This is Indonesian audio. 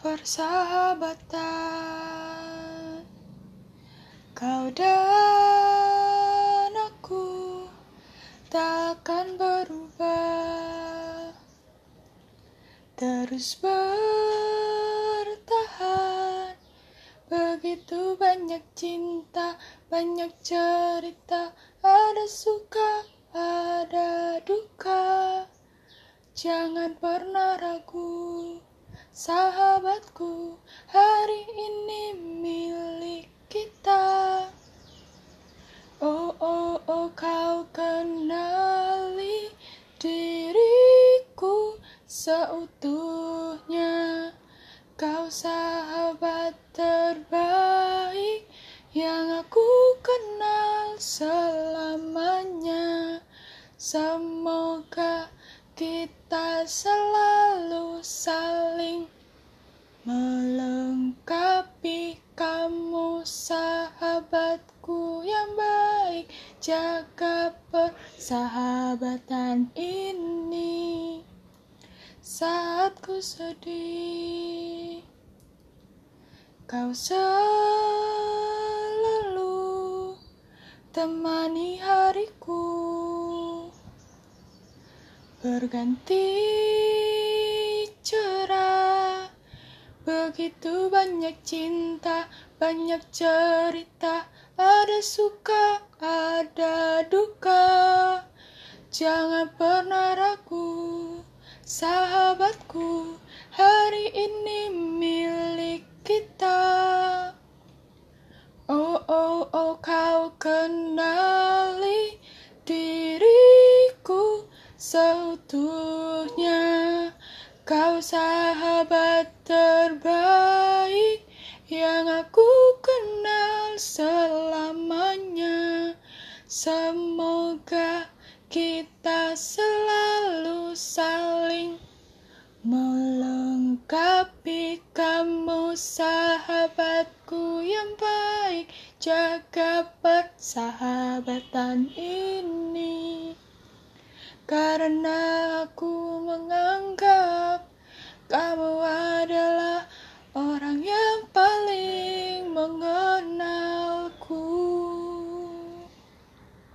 persahabatan. Kau dan aku takkan berubah. Terus bertahan Begitu banyak cinta, banyak cerita Ada suka, ada duka. Jangan pernah ragu Sahabatku, hari ini milik kita. Oh, oh, oh, kau kenali diriku seutuhnya. Kau sahabat terbaik yang aku kenal selamanya. Semoga kita selalu saling melengkapi kamu sahabatku yang baik jaga persahabatan ini. Saat ku sedih kau selalu temani hariku. Berganti cerah begitu banyak cinta banyak cerita ada suka ada duka. Jangan pernah ragu sahabatku hari ini milik kita. Oh oh oh kau kenali diriku seutuhnya. Kau sahabat terbaik aku kenal selamanya. Semoga kita selalu saling melengkapi kamu sahabatku yang baik. Jaga persahabatan ini. Karena aku menganggap mga